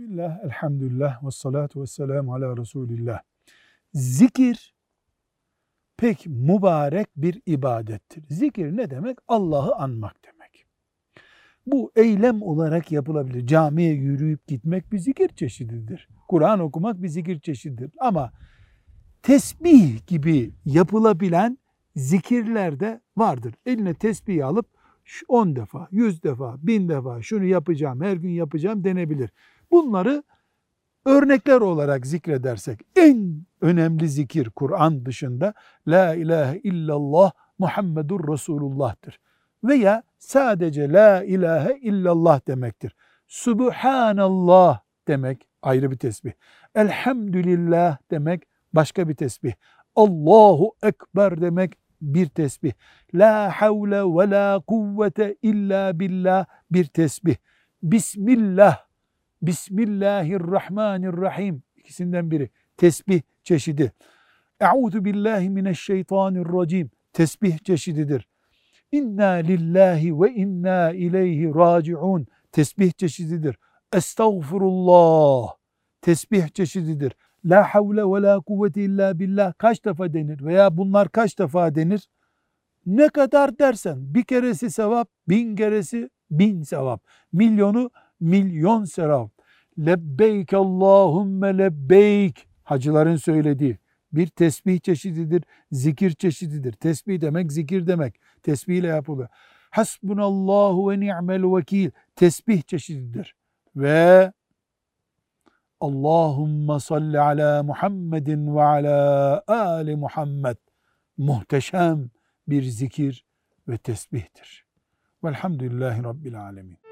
Bismillah, elhamdülillah, ve salatu ve selamu ala Resulillah. Zikir pek mübarek bir ibadettir. Zikir ne demek? Allah'ı anmak demek. Bu eylem olarak yapılabilir. Camiye yürüyüp gitmek bir zikir çeşididir. Kur'an okumak bir zikir çeşididir. Ama tesbih gibi yapılabilen zikirler de vardır. Eline tesbih alıp 10 defa, 100 defa, 1000 defa şunu yapacağım, her gün yapacağım denebilir. Bunları örnekler olarak zikredersek en önemli zikir Kur'an dışında La ilahe illallah Muhammedur Resulullah'tır. Veya sadece La ilahe illallah demektir. Subhanallah demek ayrı bir tesbih. Elhamdülillah demek başka bir tesbih. Allahu Ekber demek bir tesbih. La havle ve la kuvvete illa billah bir tesbih. Bismillah, Bismillahirrahmanirrahim ikisinden biri tesbih çeşidi. Euzu billahi mineşşeytanirracim tesbih çeşididir. İnna lillahi ve inna ileyhi raciun tesbih çeşididir. Estağfurullah tesbih çeşididir. La havle ve la kuvvete illa billah kaç defa denir veya bunlar kaç defa denir? Ne kadar dersen bir keresi sevap, bin keresi bin sevap. Milyonu milyon sevap. Lebbeyk Allahümme lebbeyk hacıların söylediği bir tesbih çeşididir, zikir çeşididir. Tesbih demek zikir demek. Tesbih ile yapılıyor. Hasbunallahu ve ni'mel vekil tesbih çeşididir. Ve Allahümme salli ala Muhammedin ve ala ali Muhammed. Muhteşem bir zikir ve tesbihtir. Velhamdülillahi Rabbil alemin.